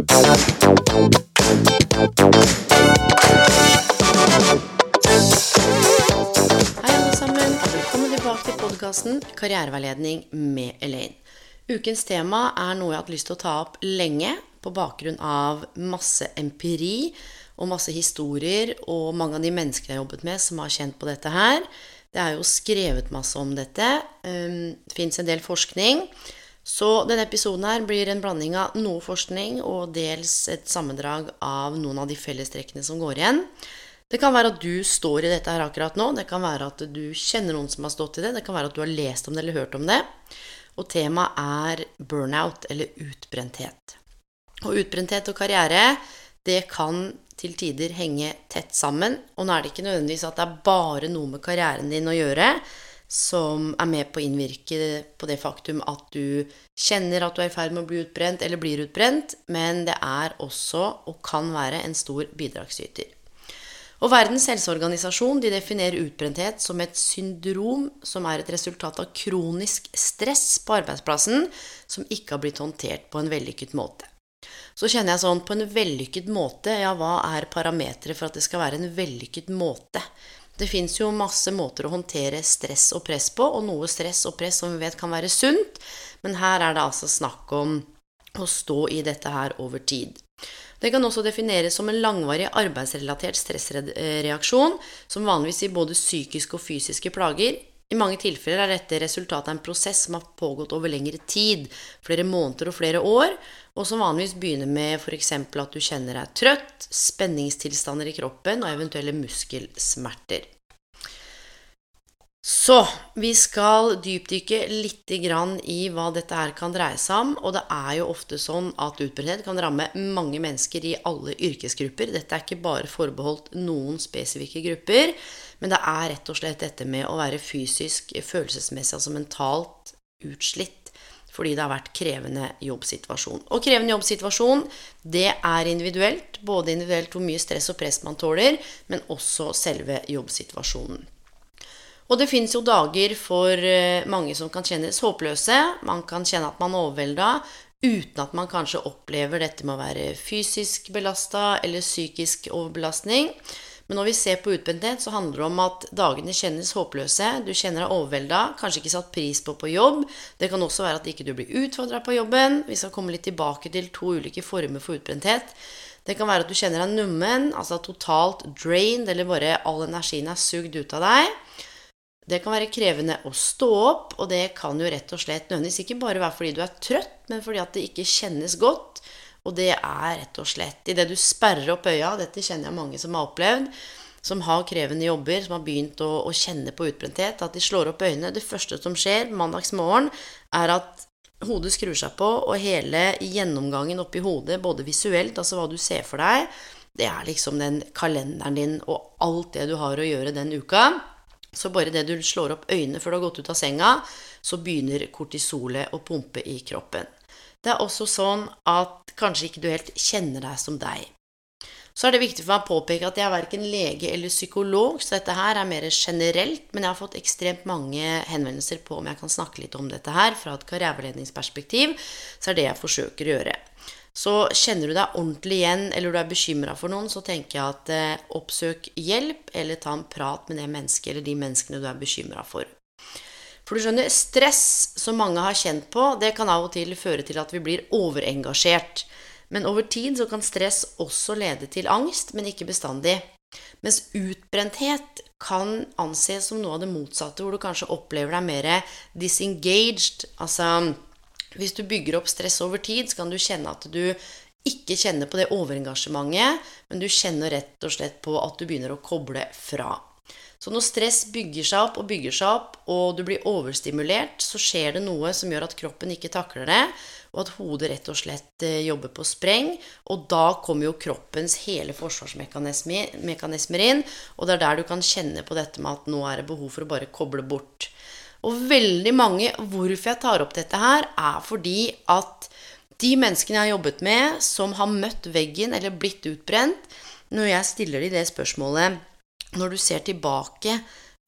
Hei, alle sammen, velkommen tilbake til podkasten Karriereveiledning med Elaine. Ukens tema er noe jeg har hatt lyst til å ta opp lenge, på bakgrunn av masse empiri og masse historier og mange av de menneskene jeg har jobbet med, som har kjent på dette her. Det er jo skrevet masse om dette. Um, Det fins en del forskning. Så denne episoden her blir en blanding av noe forskning og dels et sammendrag av noen av de fellestrekkene som går igjen. Det kan være at du står i dette her akkurat nå. Det kan være at du kjenner noen som har stått i det. Det kan være at du har lest om det eller hørt om det. Og temaet er burnout, eller utbrenthet. Og utbrenthet og karriere, det kan til tider henge tett sammen. Og nå er det ikke nødvendigvis at det er bare noe med karrieren din å gjøre som er med på å innvirke på det faktum at du kjenner at du er i ferd med å bli utbrent eller blir utbrent, men det er også, og kan være, en stor bidragsyter. Og Verdens helseorganisasjon de definerer utbrenthet som et syndrom som er et resultat av kronisk stress på arbeidsplassen som ikke har blitt håndtert på en vellykket måte. Så kjenner jeg sånn på en vellykket måte, ja, hva er parameteret for at det skal være en vellykket måte? Det fins jo masse måter å håndtere stress og press på, og noe stress og press som vi vet kan være sunt, men her er det altså snakk om å stå i dette her over tid. Det kan også defineres som en langvarig arbeidsrelatert stressreaksjon, som vanligvis gir både psykiske og fysiske plager. I mange tilfeller er dette resultatet av en prosess som har pågått over lengre tid, flere måneder og flere år, og som vanligvis begynner med f.eks. at du kjenner deg trøtt, spenningstilstander i kroppen og eventuelle muskelsmerter. Så vi skal dypdykke litt i hva dette her kan dreie seg om. Og det er jo ofte sånn at utbrenthet kan ramme mange mennesker i alle yrkesgrupper. Dette er ikke bare forbeholdt noen spesifikke grupper, men det er rett og slett dette med å være fysisk, følelsesmessig, altså mentalt utslitt fordi det har vært krevende jobbsituasjon. Og krevende jobbsituasjon, det er individuelt. Både individuelt hvor mye stress og press man tåler, men også selve jobbsituasjonen. Og det fins jo dager for eh, mange som kan kjennes håpløse. Man kan kjenne at man er overvelda uten at man kanskje opplever dette med å være fysisk belasta eller psykisk overbelastning. Men når vi ser på utbrenthet, så handler det om at dagene kjennes håpløse. Du kjenner deg overvelda, kanskje ikke satt pris på på jobb. Det kan også være at ikke du blir utfordra på jobben. Vi skal komme litt tilbake til to ulike former for utbrenthet. Det kan være at du kjenner deg nummen, altså totalt drained, eller bare all energien er sugd ut av deg. Det kan være krevende å stå opp, og det kan jo rett og slett nødvendigvis ikke bare være fordi du er trøtt, men fordi at det ikke kjennes godt. Og det er rett og slett idet du sperrer opp øya Dette kjenner jeg mange som har opplevd. Som har krevende jobber, som har begynt å, å kjenne på utbrenthet. At de slår opp øynene. Det første som skjer mandagsmorgen, er at hodet skrur seg på, og hele gjennomgangen oppi hodet, både visuelt, altså hva du ser for deg, det er liksom den kalenderen din og alt det du har å gjøre den uka. Så bare det du slår opp øynene før du har gått ut av senga, så begynner kortisolet å pumpe i kroppen. Det er også sånn at kanskje ikke du helt kjenner deg som deg. Så er det viktig for meg å påpeke at jeg er verken lege eller psykolog, så dette her er mer generelt, men jeg har fått ekstremt mange henvendelser på om jeg kan snakke litt om dette her fra et karriereveiledningsperspektiv, så er det jeg forsøker å gjøre. Så kjenner du deg ordentlig igjen, eller du er bekymra for noen, så tenker jeg at eh, oppsøk hjelp, eller ta en prat med det mennesket eller de menneskene du er bekymra for. For du skjønner, stress som mange har kjent på, det kan av og til føre til at vi blir overengasjert. Men over tid så kan stress også lede til angst, men ikke bestandig. Mens utbrenthet kan anses som noe av det motsatte, hvor du kanskje opplever deg mer disengaged. Altså hvis du bygger opp stress over tid, så kan du kjenne at du ikke kjenner på det overengasjementet, men du kjenner rett og slett på at du begynner å koble fra. Så når stress bygger seg opp og bygger seg opp, og du blir overstimulert, så skjer det noe som gjør at kroppen ikke takler det, og at hodet rett og slett eh, jobber på spreng. Og da kommer jo kroppens hele forsvarsmekanismer inn, og det er der du kan kjenne på dette med at nå er det behov for å bare koble bort. Og veldig mange Hvorfor jeg tar opp dette her, er fordi at de menneskene jeg har jobbet med, som har møtt veggen eller blitt utbrent, når jeg stiller dem det spørsmålet når du ser tilbake,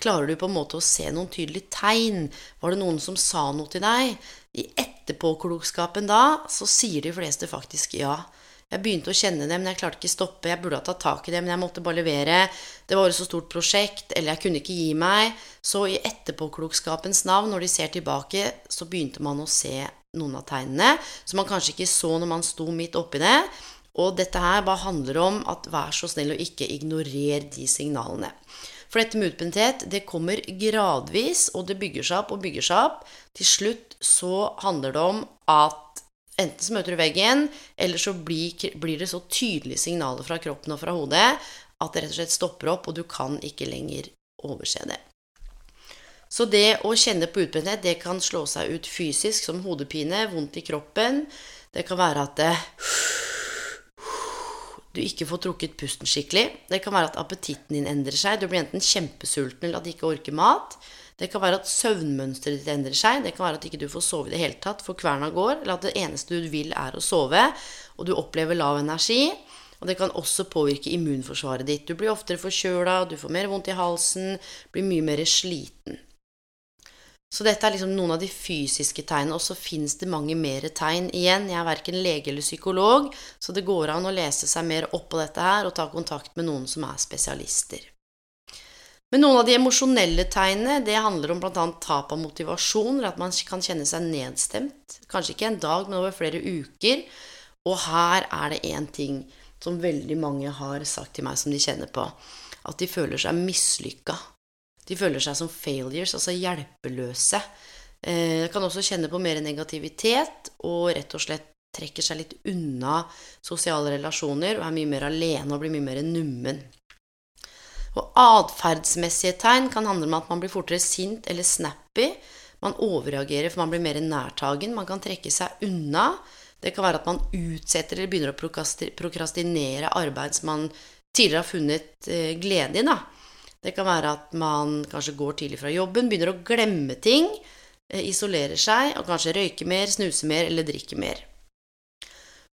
klarer du på en måte å se noen tydelige tegn? Var det noen som sa noe til deg? I etterpåklokskapen da, så sier de fleste faktisk ja. Jeg begynte å kjenne det, men jeg klarte ikke stoppe. Jeg burde ha tatt tak i det, men jeg måtte bare levere. Det var et så stort prosjekt, eller jeg kunne ikke gi meg. Så i etterpåklokskapens navn, når de ser tilbake, så begynte man å se noen av tegnene som man kanskje ikke så når man sto midt oppi det. Og dette her bare handler om at vær så snill å ikke ignorere de signalene. For dette med utbrenthet, det kommer gradvis, og det bygger seg opp og bygger seg opp. Til slutt så handler det om at enten så møter du veggen, eller så blir, blir det så tydelige signaler fra kroppen og fra hodet at det rett og slett stopper opp, og du kan ikke lenger overse det. Så det å kjenne på utbrenthet, det kan slå seg ut fysisk som hodepine, vondt i kroppen. Det kan være at det du ikke får trukket pusten skikkelig. Det kan være at appetitten din endrer seg. Du blir enten kjempesulten eller at du ikke orker mat. Det kan være at søvnmønsteret ditt endrer seg. Det kan være at ikke du ikke får sove i det hele tatt, for kverna går. Eller at det eneste du vil, er å sove, og du opplever lav energi. Og det kan også påvirke immunforsvaret ditt. Du blir oftere forkjøla, du får mer vondt i halsen, blir mye mer sliten. Så dette er liksom noen av de fysiske tegnene. Og så fins det mange mer tegn igjen. Jeg er verken lege eller psykolog, så det går an å lese seg mer opp på dette her og ta kontakt med noen som er spesialister. Men noen av de emosjonelle tegnene det handler om bl.a. tap av motivasjon, eller at man kan kjenne seg nedstemt. Kanskje ikke en dag, men over flere uker. Og her er det én ting som veldig mange har sagt til meg som de kjenner på. At de føler seg mislykka. De føler seg som failures, altså hjelpeløse. Eh, kan også kjenne på mer negativitet og rett og slett trekker seg litt unna sosiale relasjoner og er mye mer alene og blir mye mer nummen. Og Atferdsmessige tegn kan handle om at man blir fortere sint eller snappy. Man overreagerer for man blir mer nærtagen. Man kan trekke seg unna. Det kan være at man utsetter eller begynner å prokrastinere arbeid som man tidligere har funnet eh, glede i. da. Det kan være at man kanskje går tidlig fra jobben, begynner å glemme ting, eh, isolerer seg og kanskje røyker mer, snuser mer eller drikker mer.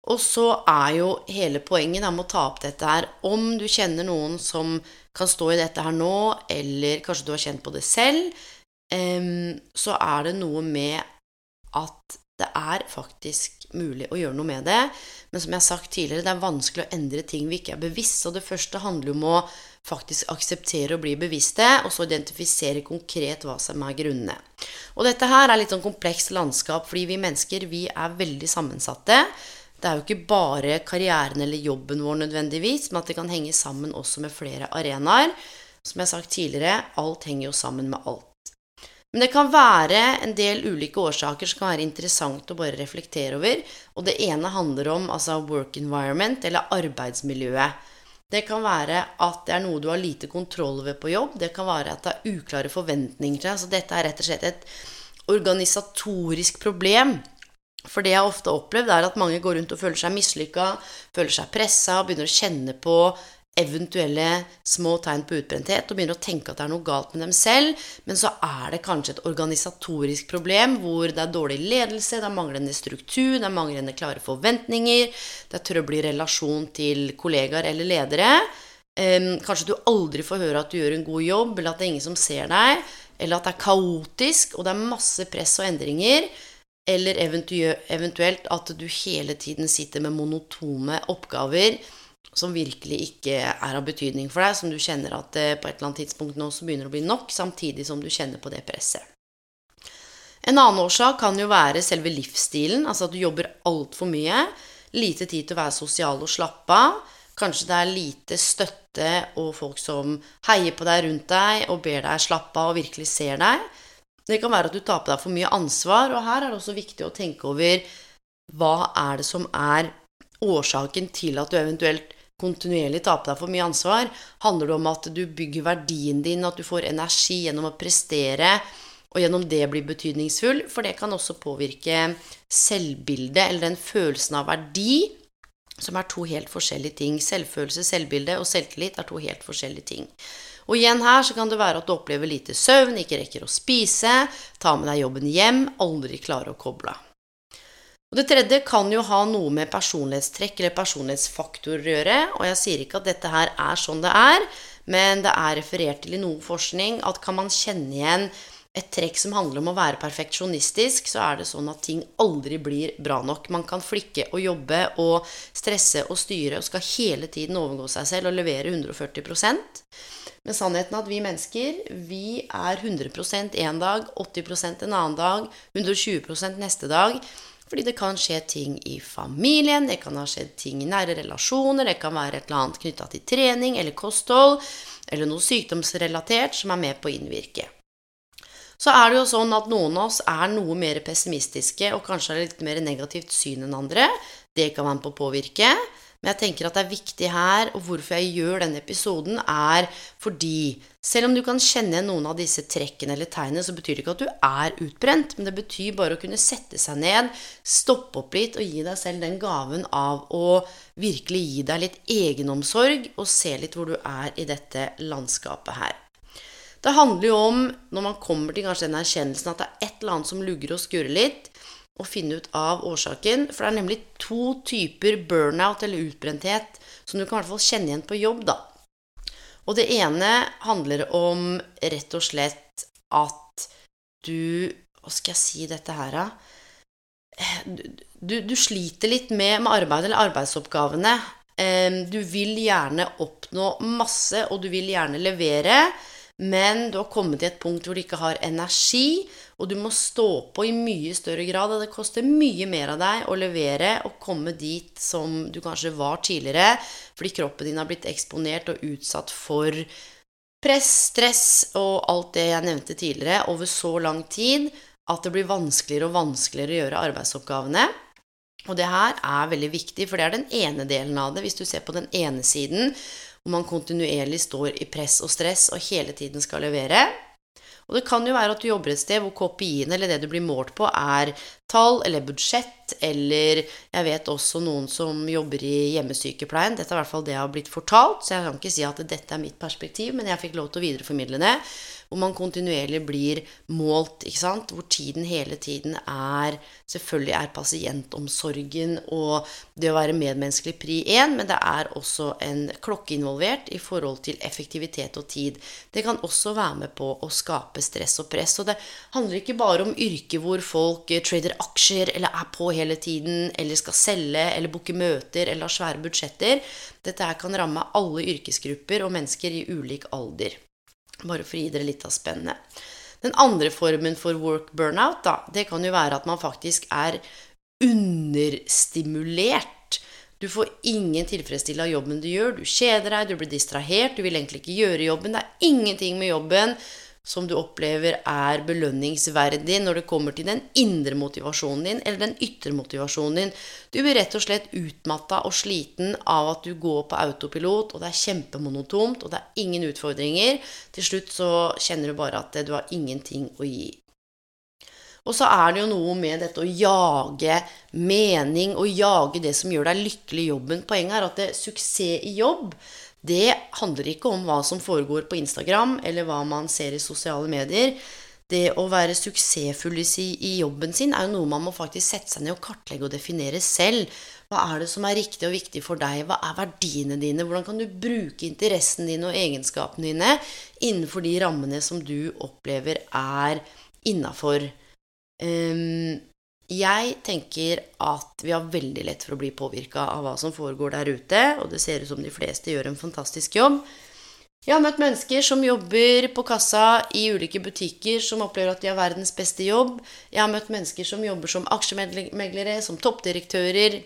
Og så er jo hele poenget da, med å ta opp dette her Om du kjenner noen som kan stå i dette her nå, eller kanskje du har kjent på det selv, så er det noe med at det er faktisk mulig å gjøre noe med det. Men som jeg har sagt tidligere, det er vanskelig å endre ting vi ikke er bevisst. Og det første handler om å faktisk akseptere og bli bevisste, og så identifisere konkret hva som er grunnene. Og dette her er litt sånn komplekst landskap, fordi vi mennesker vi er veldig sammensatte. Det er jo ikke bare karrieren eller jobben vår nødvendigvis, men at det kan henge sammen også med flere arenaer. Som jeg har sagt tidligere, alt henger jo sammen med alt. Men det kan være en del ulike årsaker som kan være interessant å bare reflektere over. Og det ene handler om altså work environment, eller arbeidsmiljøet. Det kan være at det er noe du har lite kontroll over på jobb. Det kan være at det er uklare forventninger til deg. Så dette er rett og slett et organisatorisk problem. For det jeg ofte har opplevd, er at mange går rundt og føler seg mislykka, føler seg pressa, begynner å kjenne på eventuelle små tegn på utbrenthet og begynner å tenke at det er noe galt med dem selv, men så er det kanskje et organisatorisk problem hvor det er dårlig ledelse, det er manglende struktur, det er manglende klare forventninger, det er trøbbel i relasjon til kollegaer eller ledere. kanskje du aldri får høre at du gjør en god jobb, eller at det er ingen som ser deg, eller at det er kaotisk, og det er masse press og endringer. Eller eventuelt at du hele tiden sitter med monotone oppgaver som virkelig ikke er av betydning for deg, som du kjenner at på et eller annet tidspunkt nå så begynner å bli nok, samtidig som du kjenner på det presset. En annen årsak kan jo være selve livsstilen, altså at du jobber altfor mye. Lite tid til å være sosial og slappe av. Kanskje det er lite støtte og folk som heier på deg rundt deg og ber deg slappe av og virkelig ser deg. Det kan være at du tar på deg for mye ansvar, og her er det også viktig å tenke over hva er det som er årsaken til at du eventuelt kontinuerlig ta på deg for mye ansvar? Handler det om at du bygger verdien din, at du får energi gjennom å prestere, og gjennom det blir betydningsfull? For det kan også påvirke selvbildet, eller den følelsen av verdi, som er to helt forskjellige ting. Selvfølelse, selvbilde og selvtillit er to helt forskjellige ting. Og igjen her så kan det være at du opplever lite søvn, ikke rekker å spise, ta med deg jobben hjem, aldri klarer å koble av. Og Det tredje kan jo ha noe med personlighetstrekk eller personlighetsfaktorer å gjøre. Og jeg sier ikke at dette her er sånn det er, men det er referert til i noe forskning at kan man kjenne igjen et trekk som handler om å være perfeksjonistisk, så er det sånn at ting aldri blir bra nok. Man kan flikke og jobbe og stresse og styre og skal hele tiden overgå seg selv og levere 140% Men sannheten er at vi mennesker vi er 100% en dag, 80% en annen dag, 120% neste dag. Fordi det kan skje ting i familien, det kan ha skjedd ting i nære relasjoner, det kan være et eller annet knytta til trening eller kosthold, eller noe sykdomsrelatert som er med på å innvirke. Så er det jo sånn at noen av oss er noe mer pessimistiske og kanskje har litt mer negativt syn enn andre. Det kan være med på å påvirke. Men jeg tenker at det er viktig her, og hvorfor jeg gjør denne episoden, er fordi selv om du kan kjenne noen av disse trekkene eller tegnene, så betyr det ikke at du er utbrent, men det betyr bare å kunne sette seg ned, stoppe opp litt og gi deg selv den gaven av å virkelig gi deg litt egenomsorg og se litt hvor du er i dette landskapet her. Det handler jo om, når man kommer til kanskje den erkjennelsen, at det er et eller annet som lugger og skurrer litt, å finne ut av årsaken. For det er nemlig to typer burnout eller utbrenthet som du kan i hvert fall kjenne igjen på jobb, da. Og det ene handler om rett og slett at du Hva skal jeg si dette her, da? Du, du, sliter litt med, med arbeid eller arbeidsoppgavene. Du vil gjerne oppnå masse, og du vil gjerne levere. Men du har kommet til et punkt hvor du ikke har energi, og du må stå på i mye større grad. Og det koster mye mer av deg å levere og komme dit som du kanskje var tidligere, fordi kroppen din har blitt eksponert og utsatt for press, stress og alt det jeg nevnte tidligere, over så lang tid at det blir vanskeligere og vanskeligere å gjøre arbeidsoppgavene. Og det her er veldig viktig, for det er den ene delen av det. Hvis du ser på den ene siden, hvor man kontinuerlig står i press og stress og hele tiden skal levere. Og det kan jo være at du jobber et sted hvor KPI-en eller det du blir målt på, er tall eller budsjett, eller jeg vet også noen som jobber i hjemmesykepleien. Dette er i hvert fall det jeg har blitt fortalt, så jeg kan ikke si at dette er mitt perspektiv, men jeg fikk lov til å videreformidle det hvor man kontinuerlig blir målt, ikke sant? hvor tiden hele tiden er Selvfølgelig er pasientomsorgen og det å være medmenneskelig pri én, men det er også en klokke involvert i forhold til effektivitet og tid. Det kan også være med på å skape stress og press. Og det handler ikke bare om yrker hvor folk eh, trader aksjer eller er på hele tiden, eller skal selge eller booke møter eller har svære budsjetter. Dette her kan ramme alle yrkesgrupper og mennesker i ulik alder. Bare for å gi dere litt av spennet. Den andre formen for work burnout, da, det kan jo være at man faktisk er understimulert. Du får ingen tilfredsstillelse av jobben du gjør. Du kjeder deg, du blir distrahert, du vil egentlig ikke gjøre jobben. Det er ingenting med jobben som du opplever er belønningsverdig når det kommer til den indre motivasjonen din eller den ytre motivasjonen din. Du blir rett og slett utmatta og sliten av at du går på autopilot, og det er kjempemonotont, og det er ingen utfordringer. Til slutt så kjenner du bare at du har ingenting å gi. Og så er det jo noe med dette å jage mening, og jage det som gjør deg lykkelig i jobben. Poenget er at det, suksess i jobb det handler ikke om hva som foregår på Instagram, eller hva man ser i sosiale medier. Det å være suksessfull i jobben sin er jo noe man må faktisk sette seg ned og kartlegge og definere selv. Hva er det som er riktig og viktig for deg? Hva er verdiene dine? Hvordan kan du bruke interessen din og egenskapene dine innenfor de rammene som du opplever er innafor? Um, jeg tenker at vi har veldig lett for å bli påvirka av hva som foregår der ute, og det ser ut som de fleste gjør en fantastisk jobb. Jeg har møtt mennesker som jobber på kassa i ulike butikker, som opplever at de har verdens beste jobb. Jeg har møtt mennesker som jobber som aksjemeglere, som toppdirektører,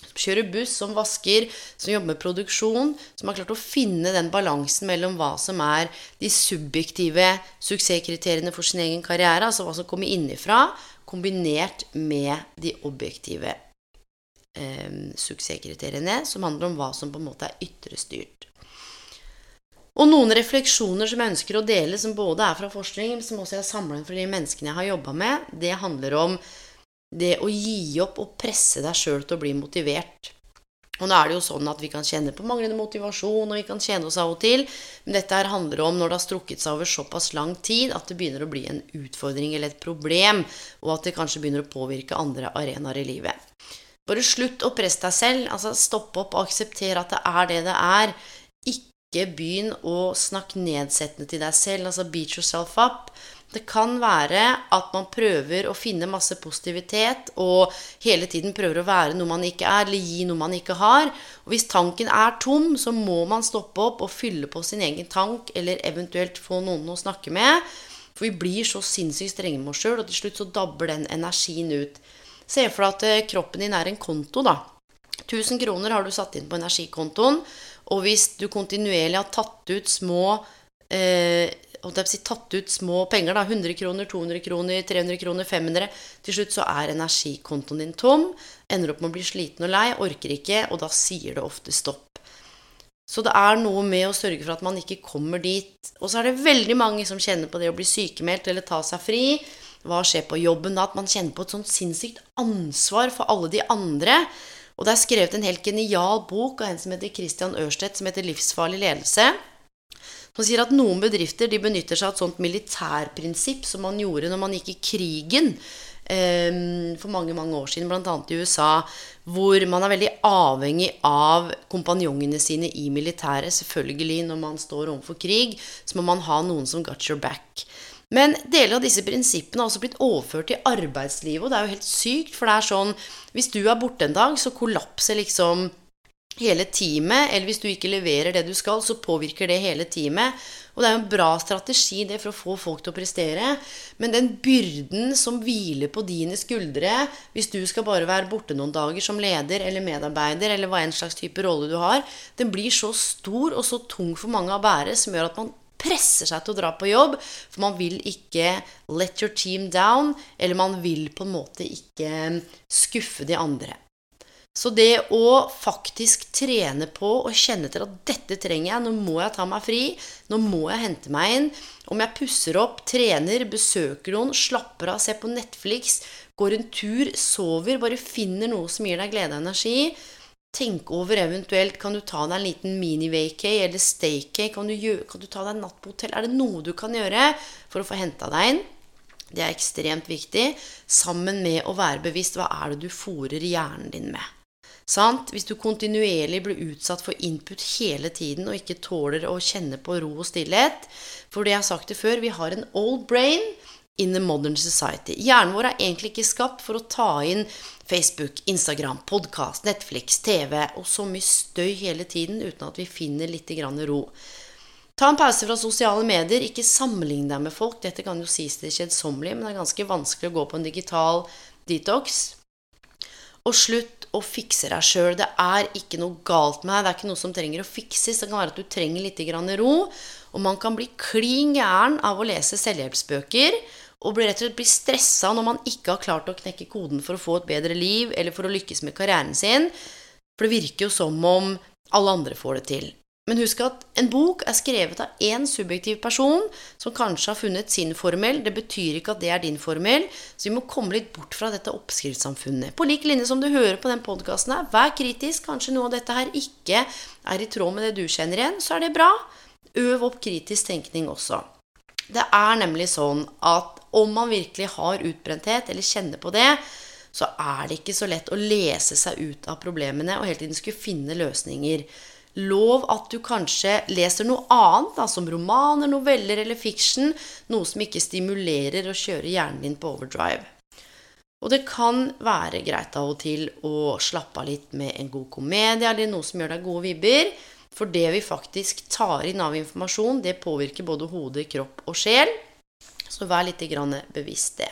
som kjører buss, som vasker, som jobber med produksjon, som har klart å finne den balansen mellom hva som er de subjektive suksesskriteriene for sin egen karriere, altså hva som kommer innifra, kombinert med de objektive eh, suksesskriteriene, som handler om hva som på en måte er ytrestyrt. Og noen refleksjoner som jeg ønsker å dele, som både er fra forskning, men som også jeg har samla inn for de menneskene jeg har jobba med, det handler om det å gi opp og presse deg sjøl til å bli motivert. Og nå er det jo sånn at vi kan kjenne på manglende motivasjon, og vi kan kjenne oss av og til, men dette her handler om når det har strukket seg over såpass lang tid at det begynner å bli en utfordring eller et problem, og at det kanskje begynner å påvirke andre arenaer i livet. Bare slutt å presse deg selv. altså Stopp opp og aksepter at det er det det er. Ikke begynn å snakke nedsettende til deg selv. altså Beat yourself up. Det kan være at man prøver å finne masse positivitet og hele tiden prøver å være noe man ikke er, eller gi noe man ikke har. Og hvis tanken er tom, så må man stoppe opp og fylle på sin egen tank, eller eventuelt få noen å snakke med. For vi blir så sinnssykt strenge med oss sjøl, og til slutt så dabber den energien ut. Se for deg at eh, kroppen din er en konto, da. 1000 kroner har du satt inn på energikontoen, og hvis du kontinuerlig har tatt ut små eh, tatt ut små penger, da, 100 kroner, 200 kroner, 300 kroner, 500 Til slutt så er energikontoen din tom. Ender opp med å bli sliten og lei, orker ikke, og da sier det ofte stopp. Så det er noe med å sørge for at man ikke kommer dit. Og så er det veldig mange som kjenner på det å bli sykemeldt eller ta seg fri. Hva skjer på jobben da? At man kjenner på et sånt sinnssykt ansvar for alle de andre. Og det er skrevet en helt genial bok av en som heter Christian Ørstedt, som heter 'Livsfarlig ledelse'. Som sier at noen bedrifter de benytter seg av et sånt militærprinsipp som man gjorde når man gikk i krigen eh, for mange mange år siden, bl.a. i USA, hvor man er veldig avhengig av kompanjongene sine i militæret. Selvfølgelig, når man står overfor krig, så må man ha noen som got your back. Men deler av disse prinsippene har også blitt overført til arbeidslivet, og det er jo helt sykt, for det er sånn Hvis du er borte en dag, så kollapser liksom hele teamet, eller hvis du ikke leverer det du skal, så påvirker det hele teamet. Og det er jo en bra strategi det for å få folk til å prestere. Men den byrden som hviler på dine skuldre hvis du skal bare være borte noen dager som leder eller medarbeider, eller hva en slags type rolle du har, den blir så stor og så tung for mange å bære, som gjør at man presser seg til å dra på jobb, for man vil ikke let your team down, eller man vil på en måte ikke skuffe de andre. Så det å faktisk trene på og kjenne til at dette trenger jeg, nå må jeg ta meg fri, nå må jeg hente meg inn Om jeg pusser opp, trener, besøker noen, slapper av, ser på Netflix, går en tur, sover, bare finner noe som gir deg glede og energi Tenk over eventuelt Kan du ta deg en liten mini-vacay eller staycay? Kan, kan, du ta deg en natt på hotell? Er det noe du kan gjøre for å få henta deg inn? Det er ekstremt viktig, sammen med å være bevisst hva er det du fòrer hjernen din med. Sant? Hvis du kontinuerlig blir utsatt for input hele tiden og ikke tåler å kjenne på ro og stillhet For det jeg har sagt det før, vi har en old brain in the modern society. Hjernen vår er egentlig ikke skapt for å ta inn Facebook, Instagram, podkast, Netflix, TV og så mye støy hele tiden uten at vi finner litt ro. Ta en pause fra sosiale medier. Ikke sammenlign deg med folk. Dette kan jo sies til kjedsommelig, men det er ganske vanskelig å gå på en digital detox. Og slutt å fikse deg sjøl. Det er ikke noe galt med deg. Det er ikke noe som trenger å fikses. Det kan være at du trenger litt ro. Og man kan bli klin gæren av å lese selvhjelpsbøker. Og blir rett og slett blir stressa når man ikke har klart å knekke koden for å få et bedre liv eller for å lykkes med karrieren sin. For det virker jo som om alle andre får det til. Men husk at en bok er skrevet av én subjektiv person som kanskje har funnet sin formel. Det betyr ikke at det er din formel. Så vi må komme litt bort fra dette oppskriftssamfunnet. På lik linje som du hører på den podkasten her, vær kritisk. Kanskje noe av dette her ikke er i tråd med det du kjenner igjen. Så er det bra. Øv opp kritisk tenkning også. Det er nemlig sånn at om man virkelig har utbrenthet, eller kjenner på det, så er det ikke så lett å lese seg ut av problemene og hele tiden skulle finne løsninger lov at du kanskje leser noe annet, da, som romaner, noveller eller fiction. Noe som ikke stimulerer å kjøre hjernen din på overdrive. Og det kan være greit av og til å slappe av litt med en god komedie eller noe som gjør deg gode vibber. For det vi faktisk tar inn av informasjon, det påvirker både hode, kropp og sjel. Så vær litt bevisst det.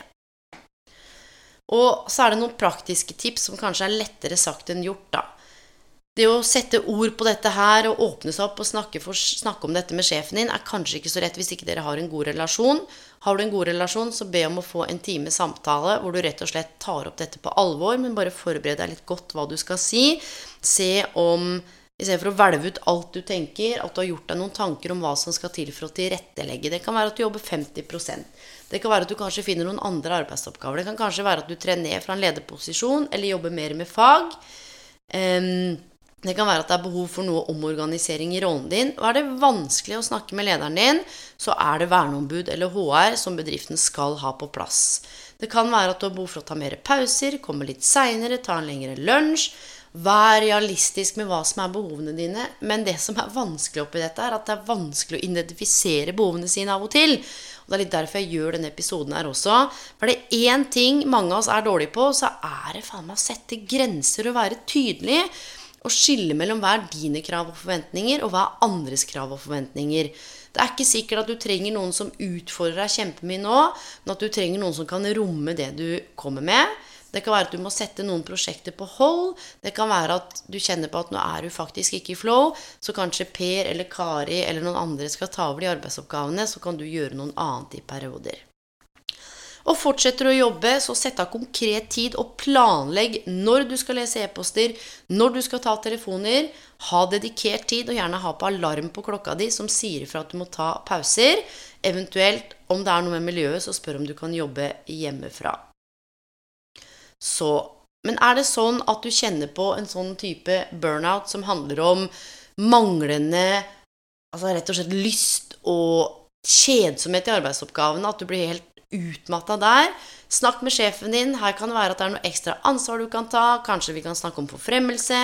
Og så er det noen praktiske tips som kanskje er lettere sagt enn gjort, da. Det å sette ord på dette her og åpne seg opp og snakke, for, snakke, om dette med sjefen din er kanskje ikke så rett hvis ikke dere har en god relasjon. Har du en god relasjon, så be om å få en time samtale hvor du rett og slett tar opp dette på alvor, men bare forbered deg litt godt hva du skal si. Se om i stedet for å hvelve ut alt du tenker, at du har gjort deg noen tanker om hva som skal til for å tilrettelegge. Det kan være at du jobber 50% Det kan være at du kanskje finner noen andre arbeidsoppgaver. Det kan kanskje være at du trer ned fra en lederposisjon eller jobber mer med fag. Um, det kan være at det er behov for noe omorganisering i rollen din. Og er det vanskelig å snakke med lederen din, så er det verneombud eller HR som bedriften skal ha på plass. Det kan være at du har behov for å ta mer pauser, komme litt seinere, ta en lengre lunsj. Vær realistisk med hva som er behovene dine. Men det som er vanskelig oppi dette, er at det er vanskelig å identifisere behovene sine av og til. Og det er litt derfor jeg gjør denne episoden her også. For det er én ting mange av oss er dårlige på, så er det faen meg å sette grenser og være tydelig Og skille mellom hva er dine krav og forventninger, og hva er andres krav og forventninger. Det er ikke sikkert at du trenger noen som utfordrer deg kjempemye nå, men at du trenger noen som kan romme det du kommer med. Det kan være at du må sette noen prosjekter på hold. Det kan være at du kjenner på at nå er du faktisk ikke i flow, så kanskje Per eller Kari eller noen andre skal ta over de arbeidsoppgavene, så kan du gjøre noen annet i perioder. Og fortsetter du å jobbe, så sett av konkret tid og planlegg når du skal lese e-poster, når du skal ta telefoner. Ha dedikert tid, og gjerne ha på alarm på klokka di som sier ifra at du må ta pauser. Eventuelt, om det er noe med miljøet, så spør om du kan jobbe hjemmefra. Så Men er det sånn at du kjenner på en sånn type burnout som handler om manglende Altså rett og slett lyst og kjedsomhet i arbeidsoppgavene, at du blir helt utmatta der. Snakk med sjefen din. Her kan det være at det er noe ekstra ansvar du kan ta. Kanskje vi kan snakke om forfremmelse.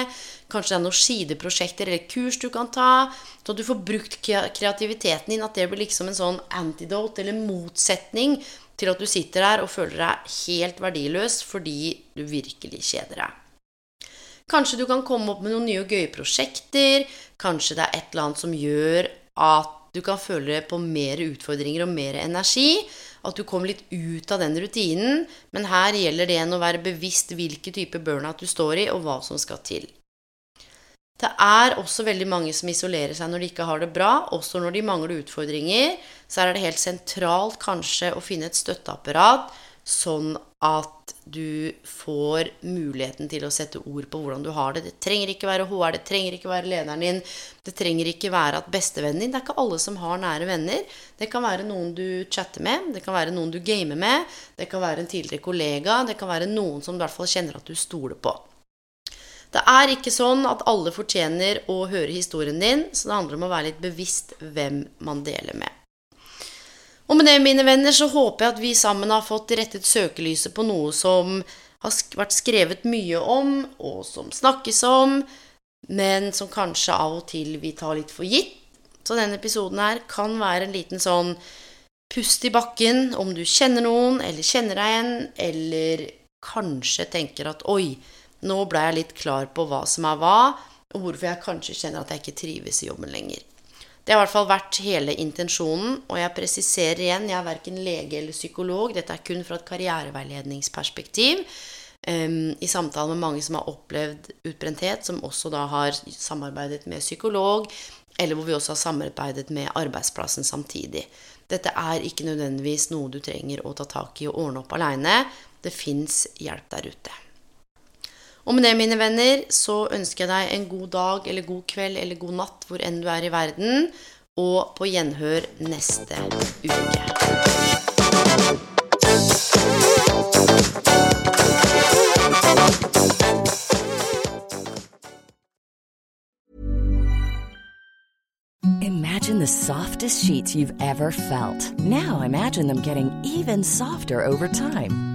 Kanskje det er noen sideprosjekter eller kurs du kan ta. Så at du får brukt kreativiteten din. At det blir liksom en sånn antidote eller motsetning til at du sitter der og føler deg helt verdiløs fordi du virkelig kjeder deg. Kanskje du kan komme opp med noen nye og gøye prosjekter. Kanskje det er et eller annet som gjør at du kan føle på mer utfordringer og mer energi. At du kommer litt ut av den rutinen. Men her gjelder det igjen å være bevisst hvilken type burnout du står i, og hva som skal til. Det er også veldig mange som isolerer seg når de ikke har det bra. Også når de mangler utfordringer. Så er det helt sentralt kanskje å finne et støtteapparat sånn at du får muligheten til å sette ord på hvordan du har det. Det trenger ikke være HR, det trenger ikke være lederen din, det trenger ikke være at bestevennen din Det er ikke alle som har nære venner. Det kan være noen du chatter med, det kan være noen du gamer med, det kan være en tidligere kollega, det kan være noen som du i hvert fall kjenner at du stoler på. Det er ikke sånn at alle fortjener å høre historien din, så det handler om å være litt bevisst hvem man deler med. Og med det, mine venner, så håper jeg at vi sammen har fått rettet søkelyset på noe som har vært skrevet mye om, og som snakkes om, men som kanskje av og til vi tar litt for gitt. Så denne episoden her kan være en liten sånn pust i bakken om du kjenner noen, eller kjenner deg igjen, eller kanskje tenker at oi, nå ble jeg litt klar på hva som er hva, og hvorfor jeg kanskje kjenner at jeg ikke trives i jobben lenger. Det har i hvert fall vært hele intensjonen, og jeg presiserer igjen, jeg er verken lege eller psykolog. Dette er kun fra et karriereveiledningsperspektiv. Um, I samtale med mange som har opplevd utbrenthet, som også da har samarbeidet med psykolog, eller hvor vi også har samarbeidet med arbeidsplassen samtidig. Dette er ikke nødvendigvis noe du trenger å ta tak i og ordne opp aleine. Det fins hjelp der ute. Og med det, mine venner, så ønsker jeg deg en god dag eller god kveld eller god natt hvor enn du er i verden, og på gjenhør neste uke. Imagine the softest sheets you've ever felt. Now imagine them getting even softer over time.